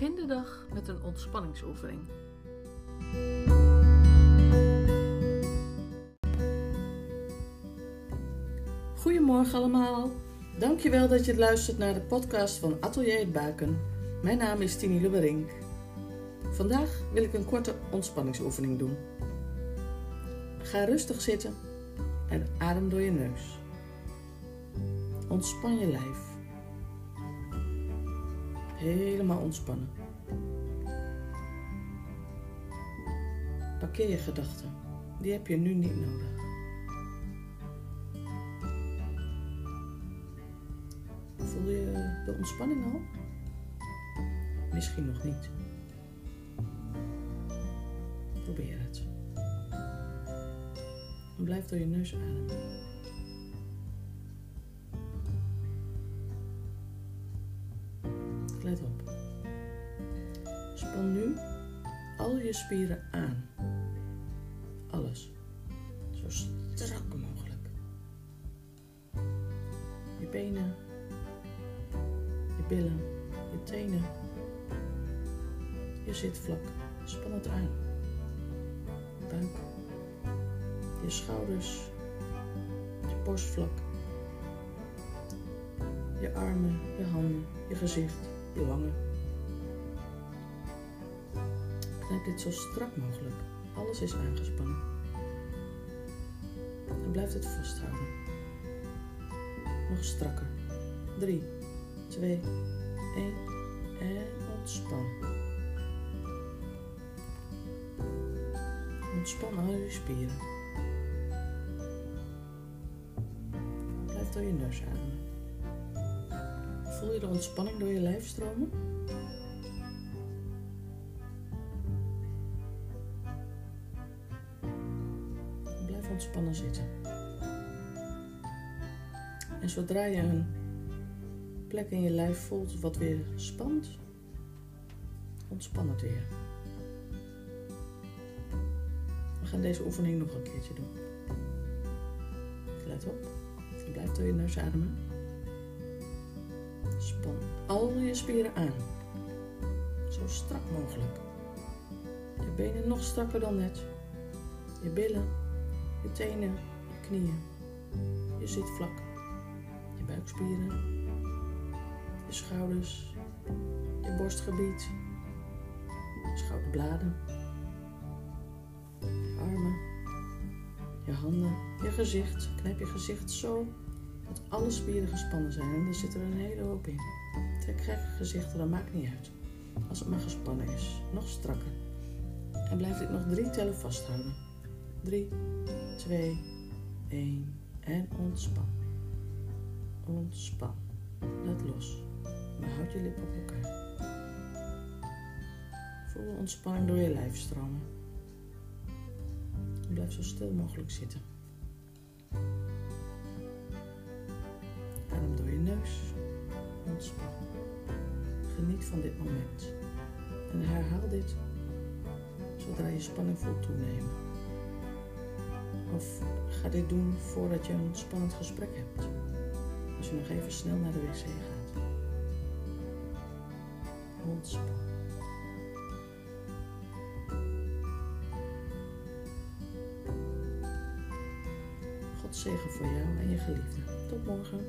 Begin de dag met een ontspanningsoefening. Goedemorgen allemaal. Dankjewel dat je luistert naar de podcast van Atelier het Baken. Mijn naam is Tini Lubberink. Vandaag wil ik een korte ontspanningsoefening doen. Ga rustig zitten en adem door je neus. Ontspan je lijf. Helemaal ontspannen. Parkeer je gedachten. Die heb je nu niet nodig. Voel je de ontspanning al? Misschien nog niet. Probeer het. En blijf door je neus ademen. Let op. Span nu al je spieren aan. Alles. Zo strak mogelijk. Je benen, je billen, je tenen. Je zitvlak. Span het aan. Buik. Je schouders. Je borstvlak. Je armen, je handen, je gezicht, je wangen. Knijp dit zo strak mogelijk. Alles is aangespannen. En blijf het vasthouden. Nog strakker. 3, 2, 1 en ontspan. Ontspan al je spieren. Blijf door je neus ademen. Voel je de ontspanning door je lijf stromen? Blijf ontspannen zitten. En zodra je een plek in je lijf voelt wat weer spant, ontspan het weer. We gaan deze oefening nog een keertje doen. Let op. Blijf door je neus ademen. Span al je spieren aan. Zo strak mogelijk. Je benen nog strakker dan net. Je billen, je tenen, je knieën. Je zitvlak. Je buikspieren. Je schouders. Je borstgebied. Je schouderbladen. Je armen. Je handen. Je gezicht. Knijp je gezicht zo dat alle spieren gespannen zijn. En er zit er een hele hoop in. Trek gekke gezichten, dat maakt niet uit. Als het maar gespannen is. Nog strakker. En blijf dit nog drie tellen vasthouden. 3, 2, 1 en ontspan. Ontspan. Laat los. Maar houd je lippen op elkaar. Voel de ontspanning door je lijf stromen. En blijf zo stil mogelijk zitten. Geniet van dit moment. En herhaal dit zodra je spanning voelt toenemen. Of ga dit doen voordat je een spannend gesprek hebt. Als je nog even snel naar de wc gaat. Ontspan. God zegen voor jou en je geliefde. Tot morgen.